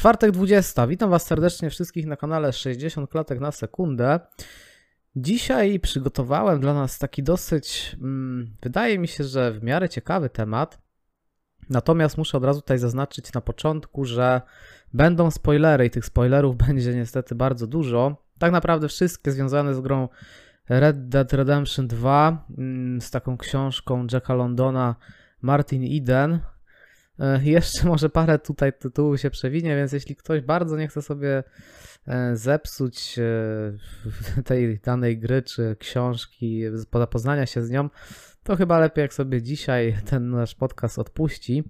Czwartek 20. Witam Was serdecznie wszystkich na kanale 60 klatek na sekundę. Dzisiaj przygotowałem dla nas taki dosyć, mm, wydaje mi się, że w miarę ciekawy temat. Natomiast muszę od razu tutaj zaznaczyć na początku, że będą spoilery i tych spoilerów będzie niestety bardzo dużo. Tak naprawdę wszystkie związane z grą Red Dead Redemption 2, mm, z taką książką Jacka Londona Martin Eden. E, Jeszcze może parę tutaj tytułów się przewinie, więc jeśli ktoś bardzo nie chce sobie e, zepsuć e, tej danej gry czy książki, zapoznania się z nią, to chyba lepiej jak sobie dzisiaj ten nasz podcast odpuści.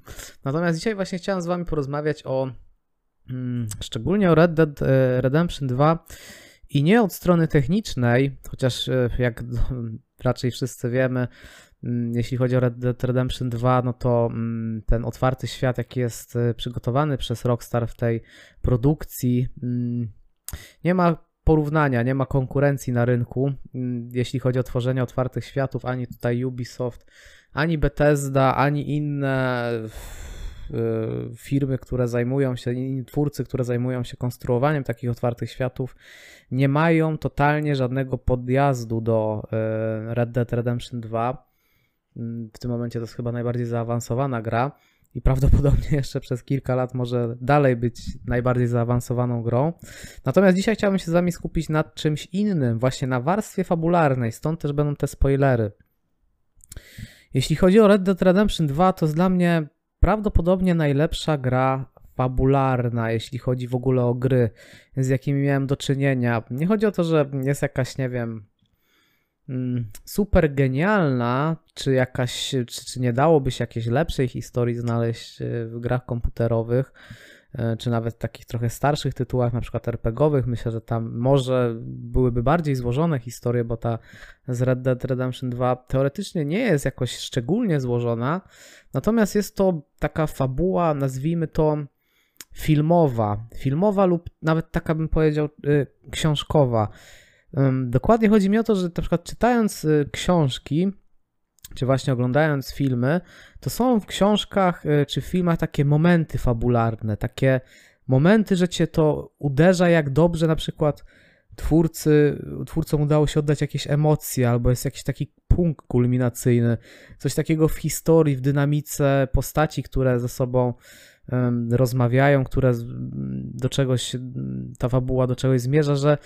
Natomiast dzisiaj właśnie chciałem z wami porozmawiać o mm, szczególnie o Red Dead Redemption 2 i nie od strony technicznej, chociaż jak raczej wszyscy wiemy, Mm, jeśli chodzi o Red Dead Redemption 2, no to mm, ten otwarty świat, jaki jest y, przygotowany przez Rockstar w tej produkcji, mm, nie ma porównania, nie ma konkurencji na rynku, jeśli chodzi o tworzenie otwartych światów, ani tutaj Ubisoft, ani Bethesda, ani inne firmy, które zajmują się, twórcy, które zajmują się konstruowaniem takich otwartych światów, nie mają totalnie żadnego podjazdu do y, Red Dead Redemption 2 w tym momencie to jest chyba najbardziej zaawansowana gra i prawdopodobnie jeszcze przez kilka lat może dalej być najbardziej zaawansowaną grą. Natomiast dzisiaj chciałbym się z Wami skupić nad czymś innym, właśnie na warstwie fabularnej, stąd też będą te spoilery. Jeśli chodzi o Red Dead Redemption 2, to jest dla mnie prawdopodobnie najlepsza gra fabularna, jeśli chodzi w ogóle o gry, z jakimi miałem do czynienia. Nie chodzi o to, że jest jakaś, nie wiem, Mm, super genialna, czy jakaś, czy, czy nie dałoby się jakiejś lepszej historii znaleźć e, w grach komputerowych, czy nawet takich trochę starszych tytułach, na przykład RPGowych. Myślę, że tam może byłyby bardziej złożone historie, bo ta z Red Dead Redemption 2 teoretycznie nie jest jakoś szczególnie złożona, natomiast jest to taka fabuła, nazwijmy to filmowa, filmowa lub nawet taka bym powiedział y, książkowa. Dokładnie chodzi mi o to, że na przykład czytając y, książki, czy właśnie oglądając filmy, to są w książkach y, czy w filmach takie momenty fabularne, takie momenty, że cię to uderza, jak dobrze na przykład twórcy, twórcom udało się oddać jakieś emocje, albo jest jakiś taki punkt kulminacyjny, coś takiego w historii, w dynamice postaci, które ze sobą um, rozmawiają, które do czegoś, ta fabuła do czegoś zmierza, że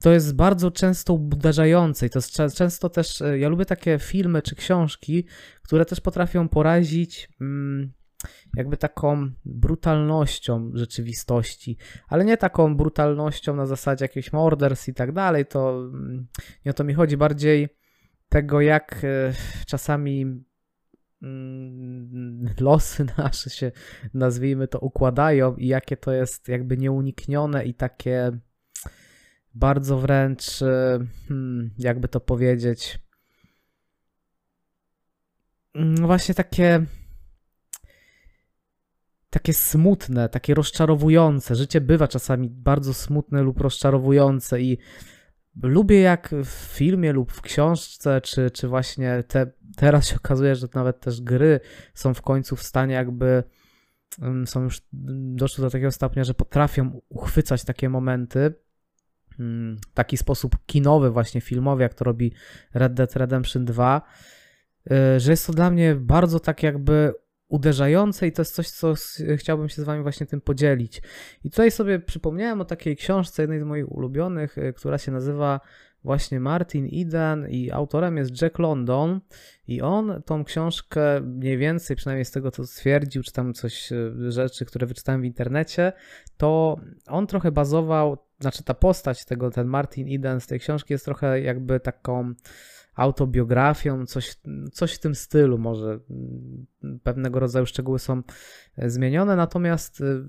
to jest bardzo często uderzające i to jest często też, e, ja lubię takie filmy czy książki, które też potrafią porazić mm, jakby taką brutalnością rzeczywistości, ale nie taką brutalnością na zasadzie jakichś morders i tak dalej, to mm, nie o to mi chodzi, bardziej tego jak e, czasami mm, losy nasze się, nazwijmy to, układają i jakie to jest jakby nieuniknione i takie bardzo wręcz, e, hmm, jakby to powiedzieć, no właśnie takie takie smutne, takie rozczarowujące. Życie bywa czasami bardzo smutne lub rozczarowujące i lubię jak w filmie lub w książce, czy, czy właśnie te, teraz się okazuje, że nawet też gry są w końcu w stanie jakby mm, są już doszły do takiego stopnia, że potrafią uchwycać takie momenty taki sposób kinowy, właśnie filmowy, jak to robi Red Dead Redemption 2, y, że jest to dla mnie bardzo tak jakby uderzające i to jest coś, co chciałbym się z wami właśnie tym podzielić. I tutaj sobie przypomniałem o takiej książce, jednej z moich ulubionych, y, która się nazywa właśnie Martin Eden i autorem jest Jack London i on tą książkę mniej więcej, przynajmniej z tego co stwierdził, czy tam coś, y, rzeczy, które wyczytałem w internecie, to on trochę bazował, znaczy ta postać tego, ten Martin Eden z tej książki jest trochę jakby taką autobiografią, coś, coś w tym stylu, może. Pewnego rodzaju szczegóły są e, zmienione, natomiast y,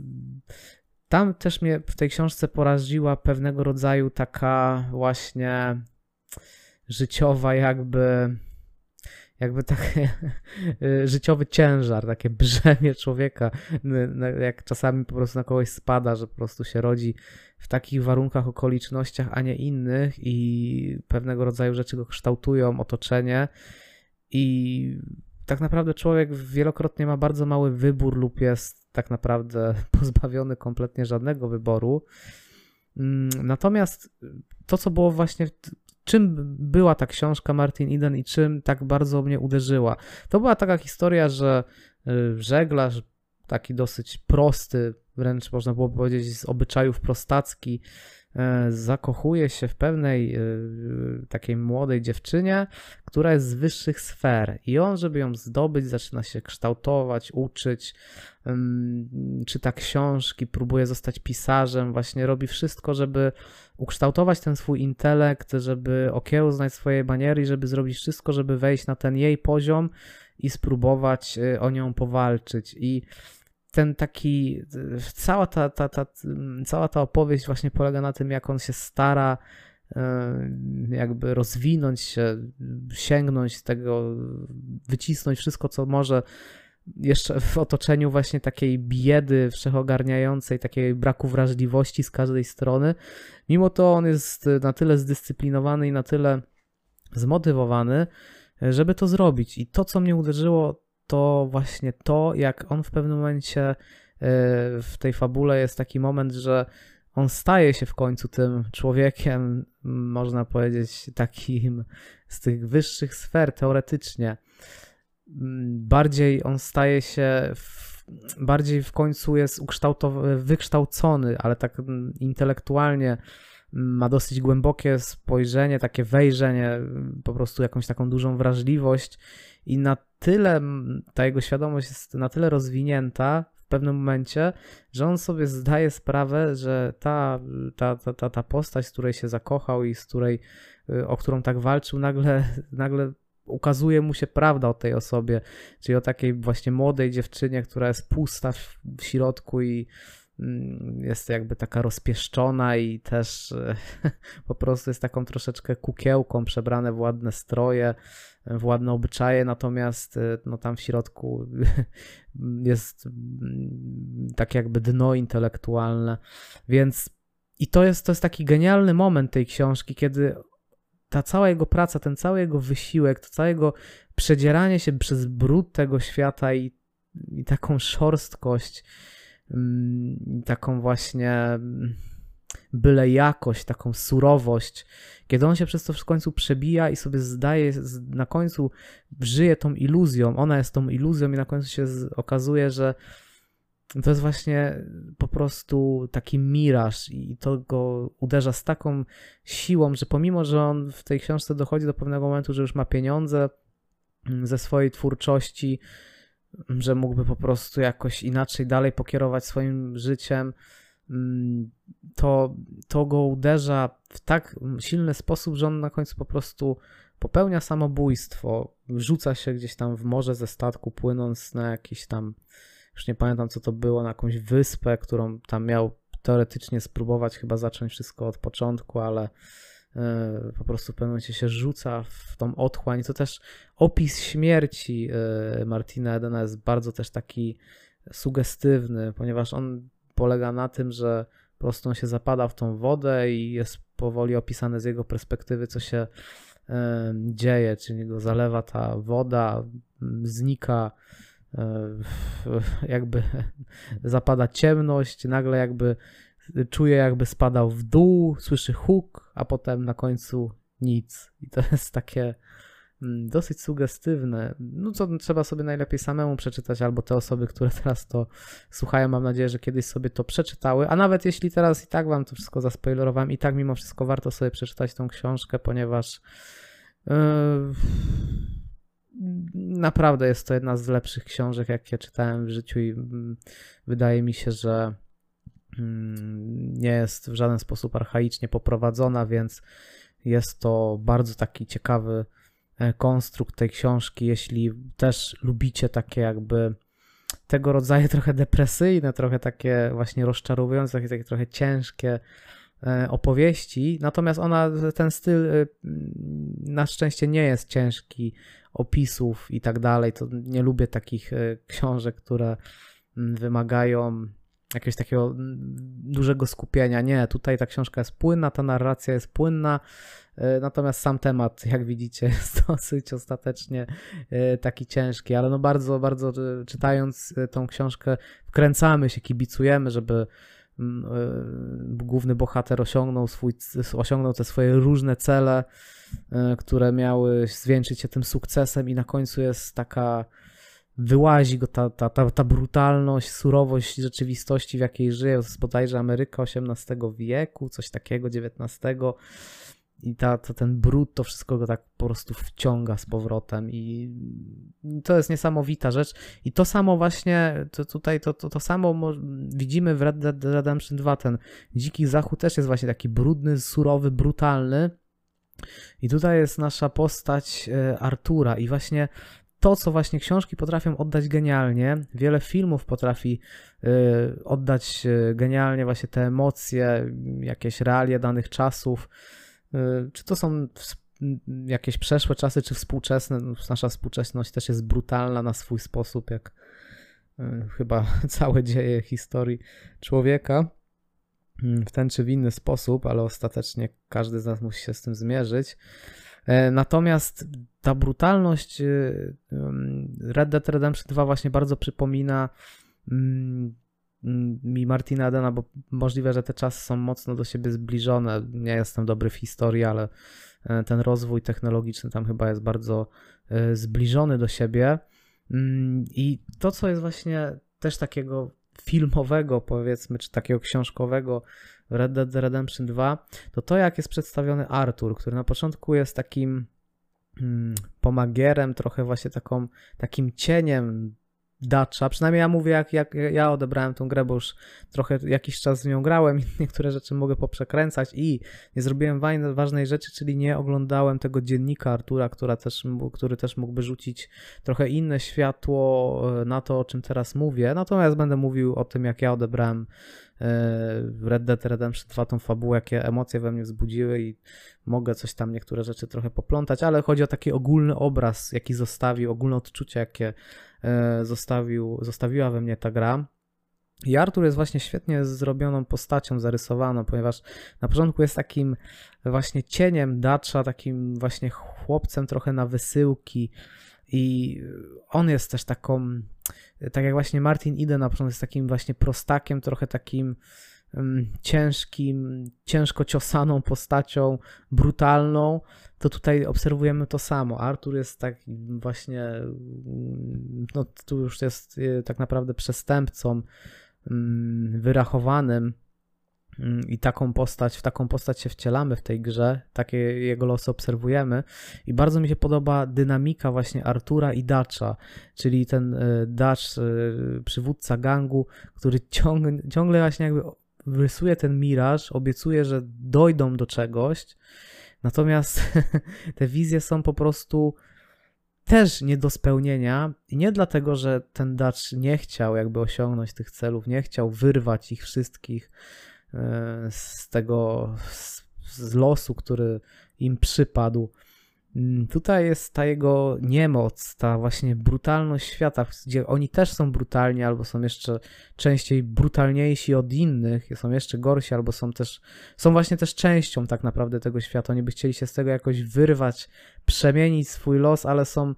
tam też mnie w tej książce poraziła pewnego rodzaju taka właśnie życiowa jakby jakby taki życiowy ciężar, takie brzemię człowieka, jak czasami po prostu na kogoś spada, że po prostu się rodzi w takich warunkach, okolicznościach, a nie innych i pewnego rodzaju rzeczy go kształtują, otoczenie i tak naprawdę człowiek wielokrotnie ma bardzo mały wybór lub jest tak naprawdę pozbawiony kompletnie żadnego wyboru. Mm, natomiast to, co było właśnie, czym była ta książka Martin Eden i czym tak bardzo mnie uderzyła, to była taka historia, że y, żeglarz, taki dosyć prosty, wręcz można było powiedzieć z obyczajów prostacki, zakochuje się w pewnej e, takiej młodej dziewczynie, która jest z wyższych sfer. I on, żeby ją zdobyć, zaczyna się kształtować, uczyć, czyta książki, próbuje zostać pisarzem, właśnie robi wszystko, żeby ukształtować ten swój intelekt, żeby okiełznać swoje maniery i żeby zrobić wszystko, żeby wejść na ten jej poziom i spróbować e, o nią powalczyć. I ten taki, cała ta, ta, ta, cała ta opowieść właśnie polega na tym, jak on się stara jakby rozwinąć się, sięgnąć tego, wycisnąć wszystko, co może jeszcze w otoczeniu właśnie takiej biedy wszechogarniającej, takiej braku wrażliwości z każdej strony. Mimo to on jest na tyle zdyscyplinowany i na tyle zmotywowany, żeby to zrobić. I to, co mnie uderzyło, to właśnie to, jak on w pewnym momencie e, w tej fabule jest taki moment, że on staje się w końcu tym człowiekiem, można powiedzieć, takim z tych wyższych sfer teoretycznie. Bardziej on staje się, w, bardziej w końcu jest wykształcony, ale tak intelektualnie ma dosyć głębokie spojrzenie, takie wejrzenie, po prostu jakąś taką dużą wrażliwość i na tyle, ta jego świadomość jest na tyle rozwinięta w pewnym momencie, że on sobie zdaje sprawę, że ta, ta, ta, ta, ta postać, z której się zakochał i z której, y, o którą tak walczył, nagle, nagle ukazuje mu się prawda o tej osobie, czyli o takiej właśnie młodej dziewczynie, która jest pusta w, w środku i jest jakby taka rozpieszczona i też po prostu jest taką troszeczkę kukiełką przebrane w ładne stroje w ładne obyczaje, natomiast e, no, tam w środku jest mm, tak jakby dno intelektualne, więc i to jest, to jest taki genialny moment tej książki, kiedy ta cała jego praca, ten cały jego wysiłek, to całe jego przedzieranie się przez brud tego świata i, i taką szorstkość, mm, taką właśnie mm, byle jakość, taką surowość, kiedy on się przez to w końcu przebija i sobie zdaje, na końcu żyje tą iluzją, ona jest tą iluzją i na końcu się okazuje, że to jest właśnie po prostu taki miraż i to go uderza z taką siłą, że pomimo, że on w tej książce dochodzi do pewnego momentu, że już ma pieniądze mm, ze swojej twórczości, że mógłby po prostu jakoś inaczej dalej pokierować swoim życiem, Mm, to, to go uderza w tak silny sposób, że on na końcu po prostu popełnia samobójstwo, rzuca się gdzieś tam w morze ze statku, płynąc na jakiś tam, już nie pamiętam co to było, na jakąś wyspę, którą tam miał teoretycznie spróbować chyba zacząć wszystko od początku, ale po prostu w pewnym momencie się rzuca w tą otchłań. To też opis śmierci e, Martina Edena jest bardzo też taki sugestywny, ponieważ on polega na tym, że po prostu on się zapada w tą wodę i jest powoli opisane z jego perspektywy, co się dzieje, czyli go zalewa ta woda, znika, jakby zapada ciemność, nagle jakby czuje, jakby spadał w dół, słyszy huk, a potem na końcu nic. I to jest takie Mm, dosyć sugestywne. No co trzeba sobie najlepiej samemu przeczytać, albo te osoby, które teraz to słuchają, mam nadzieję, że kiedyś sobie to przeczytały. A nawet jeśli teraz i tak wam to wszystko zaspoilerowałem, i tak mimo wszystko warto sobie przeczytać tą książkę, ponieważ yy, naprawdę jest to jedna z lepszych książek, jakie czytałem w życiu, i yy, wydaje mi się, że nie jest w żaden sposób archaicznie poprowadzona, więc jest to bardzo taki ciekawy E, konstrukt tej książki, jeśli też lubicie takie jakby tego rodzaju trochę depresyjne, trochę takie właśnie rozczarowujące, takie, takie trochę ciężkie e, opowieści. Natomiast ona, ten styl e, na szczęście nie jest ciężki, opisów i tak dalej. To nie lubię takich książek, które wymagają jakiegoś takiego mm, dużego skupienia. Nie, tutaj ta książka jest płynna, ta narracja jest płynna, e, natomiast sam temat, jak widzicie, jest dosyć ostatecznie e, taki ciężki, ale no bardzo, bardzo e, czytając tą książkę wkręcamy się, kibicujemy, żeby mm, główny bohater osiągnął, swój, osiągnął te swoje różne cele, które miały zwieńczyć się tym sukcesem i na końcu jest taka wyłazi go ta, ta, ta, ta brutalność, surowość rzeczywistości, w jakiej żyje. Bodajże Ameryka XVIII wieku, coś takiego, XIX. I ta, to, ten brud, to wszystko go tak po prostu wciąga z powrotem i to jest niesamowita rzecz. I to samo właśnie, to tutaj to, to, to samo widzimy w Red Dead Redemption 2. Ten dziki zachód też jest właśnie taki brudny, surowy, brutalny. I tutaj jest nasza postać e, Artura i właśnie to, co właśnie książki potrafią oddać genialnie, wiele filmów potrafi y, oddać y, genialnie właśnie te emocje, jakieś realia danych czasów, y, czy to są jakieś przeszłe czasy, czy współczesne. No, nasza współczesność też jest brutalna na swój sposób, jak chyba całe dzieje historii człowieka mm, w ten czy w inny sposób, ale ostatecznie każdy z nas musi się z tym zmierzyć. E, natomiast ta brutalność y, Red Dead Redemption 2 właśnie bardzo przypomina mm, mi Martina Adena, bo możliwe, że te czasy są mocno do siebie zbliżone. Nie jestem dobry w historii, ale e, ten rozwój technologiczny tam chyba jest bardzo e, zbliżony do siebie. Mm, I to, co jest właśnie też takiego filmowego, powiedzmy, czy takiego książkowego Red Dead Redemption 2, to to jak jest przedstawiony Arthur, który na początku jest takim hmm, pomagierem, trochę właśnie taką, takim cieniem Dacza. Przynajmniej ja mówię, jak, jak ja odebrałem tą grę, bo już trochę jakiś czas z nią grałem i niektóre rzeczy mogę poprzekręcać i nie zrobiłem ważnej rzeczy, czyli nie oglądałem tego dziennika Artura, która też, który też mógłby rzucić trochę inne światło e, na to, o czym teraz mówię. Natomiast będę mówił o tym, jak ja odebrałem w Red Dead Redemption 2 tą fabułę, jakie emocje we mnie wzbudziły i mogę coś tam, niektóre rzeczy trochę poplątać, ale chodzi o taki ogólny obraz, jaki zostawił, ogólne odczucie, jakie e, zostawił, zostawiła we mnie ta gra. I Artur jest właśnie świetnie zrobioną postacią, zarysowaną, ponieważ na początku jest takim właśnie cieniem Dacza, takim właśnie chłopcem trochę na wysyłki i on jest też taką tak jak właśnie Martin Eden na początku jest takim właśnie prostakiem, trochę takim ciężkim, ciężko ciosaną postacią, brutalną, to tutaj obserwujemy to samo. Artur jest tak właśnie, mm, no tu już jest y, tak naprawdę przestępcą, um, wyrachowanym, Mm, i taką postać, w taką postać się wcielamy w tej grze, takie jego losy obserwujemy i bardzo mi się podoba dynamika właśnie Artura i Dacza, czyli ten e, Dacz, e, przywódca gangu, który ciągle, ciągle właśnie jakby rysuje ten miraż, obiecuje, że dojdą do czegoś, natomiast te wizje są po prostu też nie do spełnienia i nie dlatego, że ten Dacz nie chciał jakby osiągnąć tych celów, nie chciał wyrwać ich wszystkich, E, z tego, z losu, który im przypadł. Mm, tutaj jest ta jego niemoc, ta właśnie brutalność świata, gdzie oni też są brutalni, albo są jeszcze częściej brutalniejsi od innych, są jeszcze gorsi, albo są też, są właśnie też częścią tak naprawdę tego świata. Oni by chcieli się z tego jakoś wyrwać, przemienić swój los, ale są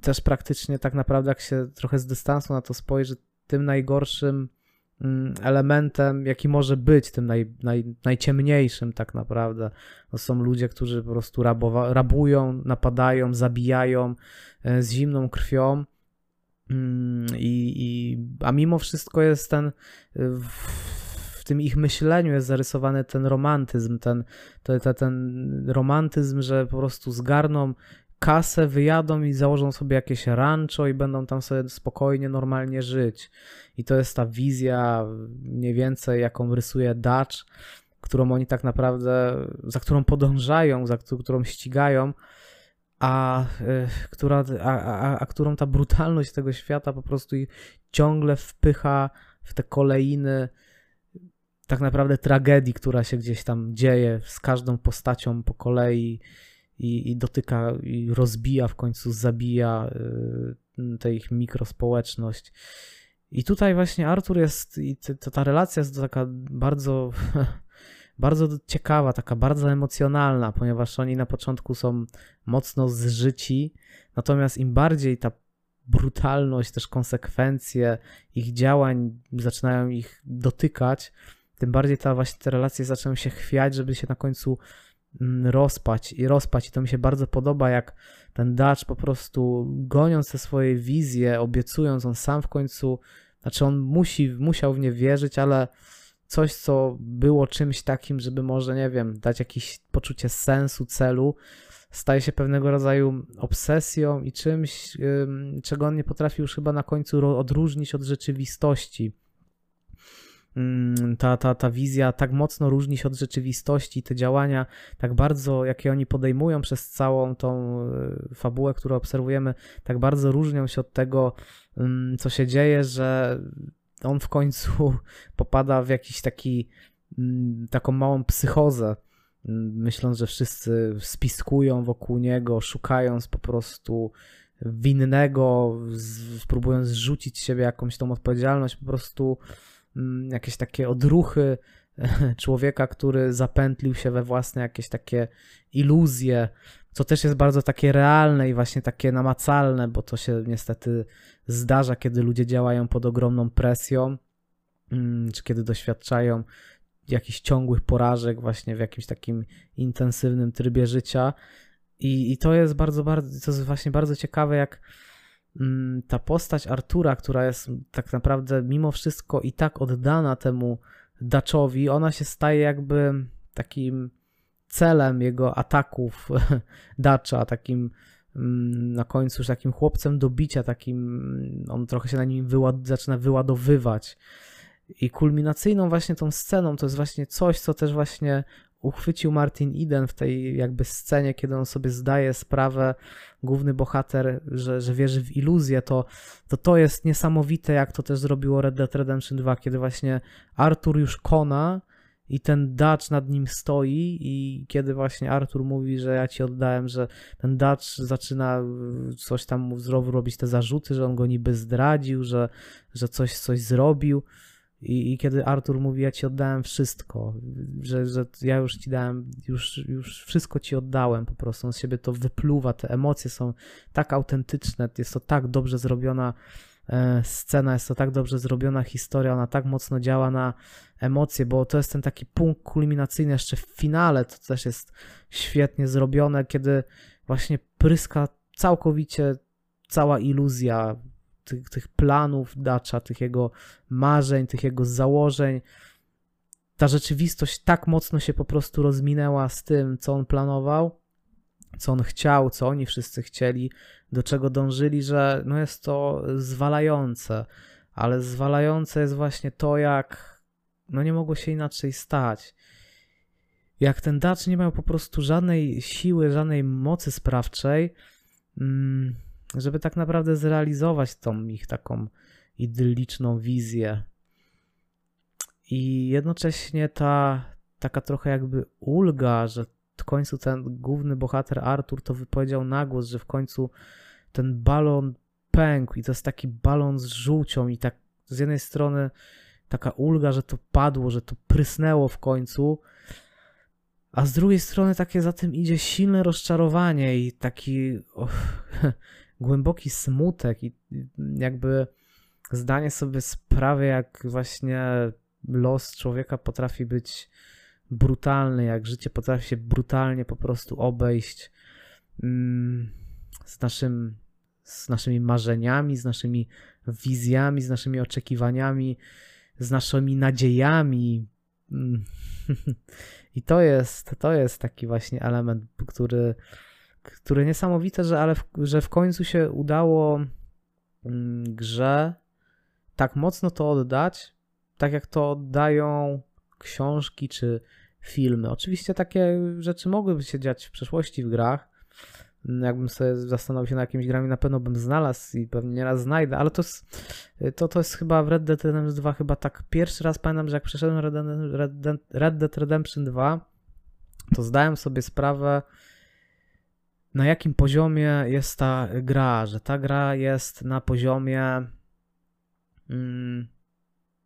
też praktycznie tak naprawdę, jak się trochę z dystansu na to spojrzy, tym najgorszym elementem, jaki może być, tym naj, naj, najciemniejszym tak naprawdę. To są ludzie, którzy po prostu rabowa, rabują, napadają, zabijają e, z zimną krwią. Mm, I, i, a mimo wszystko jest ten w, w tym ich myśleniu jest zarysowany ten romantyzm, ten, ten, ten romantyzm, że po prostu zgarną kasę, wyjadą i założą sobie jakieś rancho i będą tam sobie spokojnie, normalnie żyć. I to jest ta wizja mniej więcej, jaką rysuje Dutch, którą oni tak naprawdę, za którą podążają, za którą ścigają, a, y, która, a, a, a którą ta brutalność tego świata po prostu ciągle wpycha w te kolejny tak naprawdę tragedii, która się gdzieś tam dzieje z każdą postacią po kolei i, i dotyka i rozbija, w końcu zabija y, tę ich mikrospołeczność. I tutaj właśnie Artur jest, i ta, ta relacja jest taka bardzo, bardzo ciekawa, taka bardzo emocjonalna, ponieważ oni na początku są mocno zżyci, natomiast im bardziej ta brutalność, też konsekwencje ich działań zaczynają ich dotykać, tym bardziej ta właśnie te relacje zaczynają się chwiać, żeby się na końcu rozpać i rozpać. I to mi się bardzo podoba, jak ten Dutch po prostu goniąc te swoje wizje, obiecując, on sam w końcu, znaczy on musi, musiał w nie wierzyć, ale coś, co było czymś takim, żeby może, nie wiem, dać jakieś poczucie sensu, celu, staje się pewnego rodzaju obsesją i czymś, czego on nie potrafi już chyba na końcu odróżnić od rzeczywistości. Mm, ta, ta, ta wizja tak mocno różni się od rzeczywistości, te działania tak bardzo, jakie oni podejmują przez całą tą e, fabułę, którą obserwujemy, tak bardzo różnią się od tego, mm, co się dzieje, że on w końcu popada w jakiś taki, mm, taką małą psychozę, myśląc, że wszyscy spiskują wokół niego, szukając po prostu winnego, próbując zrzucić z siebie jakąś tą odpowiedzialność, po prostu jakieś takie odruchy człowieka, który zapętlił się we własne jakieś takie iluzje, co też jest bardzo takie realne i właśnie takie namacalne, bo to się niestety zdarza, kiedy ludzie działają pod ogromną presją, mm, czy kiedy doświadczają jakichś ciągłych porażek właśnie w jakimś takim intensywnym trybie życia. I, i to jest bardzo, bardzo, to jest właśnie bardzo ciekawe, jak Mm, ta postać Artura, która jest tak naprawdę mimo wszystko i tak oddana temu Daczowi, ona się staje jakby takim celem jego ataków Dacza, takim mm, na końcu już takim chłopcem do bicia, takim on trochę się na nim wyład, zaczyna wyładowywać. I kulminacyjną właśnie tą sceną to jest właśnie coś, co też właśnie uchwycił Martin Eden w tej jakby scenie, kiedy on sobie zdaje sprawę, główny bohater, że, że wierzy w iluzję, to, to to jest niesamowite, jak to też zrobiło Red Dead Redemption 2, kiedy właśnie Arthur już kona i ten Dutch nad nim stoi i kiedy właśnie Arthur mówi, że ja ci oddałem, że ten Dutch zaczyna coś tam znowu robić te zarzuty, że on go niby zdradził, że, że coś, coś zrobił, i, I, kiedy Artur mówi, ja ci oddałem wszystko, że, że ja już ci dałem, już, już wszystko ci oddałem, po prostu on z siebie to wypluwa, te emocje są tak autentyczne, jest to tak dobrze zrobiona e, scena, jest to tak dobrze zrobiona historia, ona tak mocno działa na emocje, bo to jest ten taki punkt kulminacyjny jeszcze w finale, to też jest świetnie zrobione, kiedy właśnie pryska całkowicie cała iluzja tych, tych planów Dacza, tych jego marzeń, tych jego założeń. Ta rzeczywistość tak mocno się po prostu rozminęła z tym, co on planował, co on chciał, co oni wszyscy chcieli, do czego dążyli, że no jest to zwalające. Ale zwalające jest właśnie to, jak no nie mogło się inaczej stać. Jak ten Dacz nie miał po prostu żadnej siły, żadnej mocy sprawczej, mm, żeby tak naprawdę zrealizować tą ich taką idylliczną wizję. I jednocześnie ta taka trochę jakby ulga, że w końcu ten główny bohater Artur to wypowiedział na głos, że w końcu ten balon pękł i to jest taki balon z żółcią i tak z jednej strony taka ulga, że to padło, że to prysnęło w końcu, a z drugiej strony takie za tym idzie silne rozczarowanie i taki głęboki smutek i jakby zdanie sobie sprawy, jak właśnie los człowieka potrafi być brutalny, jak życie potrafi się brutalnie po prostu obejść mm, z, naszym, z naszymi marzeniami, z naszymi wizjami, z naszymi oczekiwaniami, z naszymi nadziejami. Mm. I to jest, to jest taki właśnie element, który które niesamowite, że, ale w, że w końcu się udało mm, grze tak mocno to oddać, tak jak to oddają książki czy filmy. Oczywiście takie rzeczy mogłyby się dziać w przeszłości w grach. Jakbym sobie zastanowił się na jakimiś grami, na pewno bym znalazł i pewnie nieraz znajdę, ale to jest, to, to jest chyba w Red Dead Redemption 2 chyba tak pierwszy raz pamiętam, że jak przeszedłem Red Dead, Red Dead Redemption 2, to zdałem sobie sprawę, na jakim poziomie jest ta gra, że ta gra jest na poziomie mm,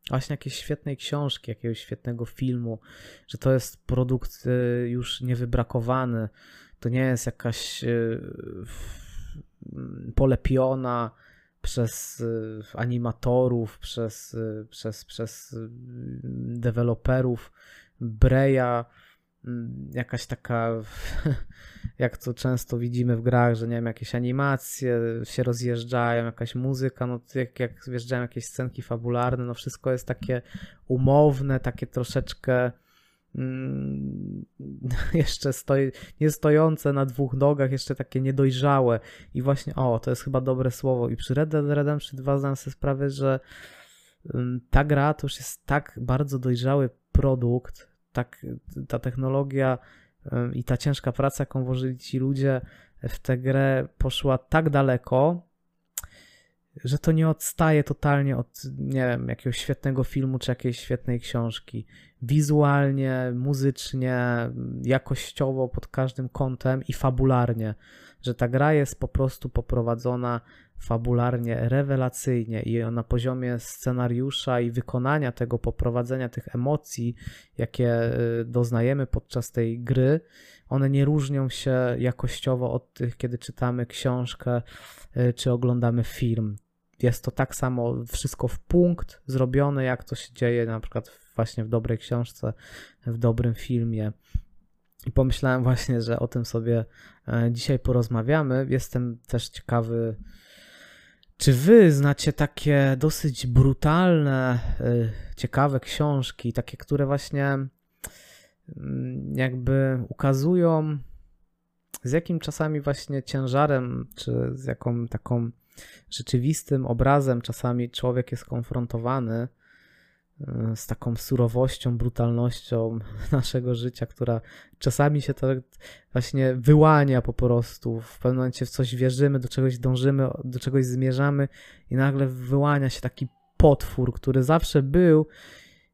właśnie jakiejś świetnej książki, jakiegoś świetnego filmu, że to jest produkt y, już niewybrakowany, to nie jest jakaś y, mm, polepiona przez y, animatorów, przez, przez, przez deweloperów. Breya, mm, jakaś taka, jak to często widzimy w grach, że nie wiem, jakieś animacje się rozjeżdżają, jakaś muzyka, no jak, jak wjeżdżają jakieś scenki fabularne, no wszystko jest takie umowne, takie troszeczkę mm, jeszcze stoi, nie stojące na dwóch nogach, jeszcze takie niedojrzałe. I właśnie, o, to jest chyba dobre słowo. I przy Red Dead Redemption 2 zdałem sobie sprawę, że mm, ta gra to już jest tak bardzo dojrzały produkt, tak ta technologia i ta ciężka praca, jaką włożyli ci ludzie w tę grę, poszła tak daleko, że to nie odstaje totalnie od, nie wiem, jakiegoś świetnego filmu czy jakiejś świetnej książki. Wizualnie, muzycznie, jakościowo pod każdym kątem i fabularnie, że ta gra jest po prostu poprowadzona fabularnie, rewelacyjnie i na poziomie scenariusza i wykonania tego, poprowadzenia tych emocji, jakie y, doznajemy podczas tej gry, one nie różnią się jakościowo od tych, kiedy czytamy książkę y, czy oglądamy film. Jest to tak samo wszystko w punkt zrobione, jak to się dzieje na przykład właśnie w dobrej książce, w dobrym filmie. I pomyślałem właśnie, że o tym sobie e, dzisiaj porozmawiamy. Jestem też ciekawy, czy wy znacie takie dosyć brutalne, y, ciekawe książki, takie, które właśnie mm, jakby ukazują z jakim czasami właśnie ciężarem, czy z jaką taką rzeczywistym obrazem czasami człowiek jest konfrontowany z taką surowością, brutalnością naszego życia, która czasami się tak właśnie wyłania po prostu. W pewnym momencie w coś wierzymy, do czegoś dążymy, do czegoś zmierzamy i nagle wyłania się taki potwór, który zawsze był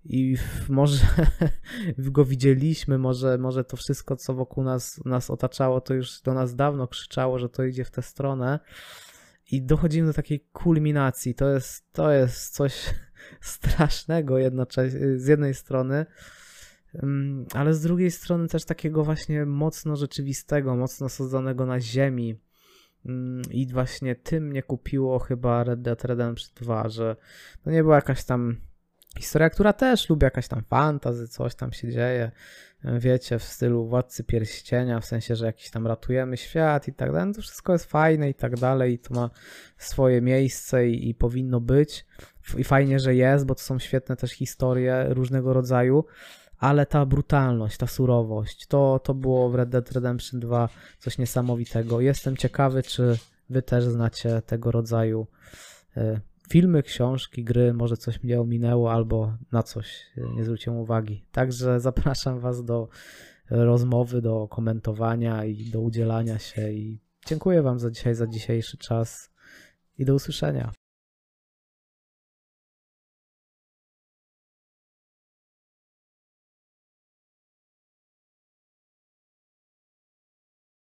i może go widzieliśmy, może, może to wszystko, co wokół nas, nas otaczało, to już do nas dawno krzyczało, że to idzie w tę stronę. I dochodzimy do takiej kulminacji. To jest, to jest coś strasznego jednocześnie, z jednej strony, ale z drugiej strony też takiego właśnie mocno rzeczywistego, mocno sadzonego na ziemi. I właśnie tym mnie kupiło chyba Red Dead Redemption 2, że to nie była jakaś tam historia, która też lubi jakaś tam fantazy, coś tam się dzieje, wiecie, w stylu Władcy Pierścienia, w sensie, że jakiś tam ratujemy świat i tak dalej, no to wszystko jest fajne i tak dalej i to ma swoje miejsce i, i powinno być i fajnie, że jest, bo to są świetne też historie różnego rodzaju, ale ta brutalność, ta surowość, to, to było w Red Dead Redemption 2 coś niesamowitego. Jestem ciekawy, czy wy też znacie tego rodzaju y, filmy, książki, gry, może coś mnie ominęło albo na coś nie zwróciłem uwagi. Także zapraszam Was do rozmowy, do komentowania i do udzielania się i dziękuję Wam za dzisiaj, za dzisiejszy czas i do usłyszenia.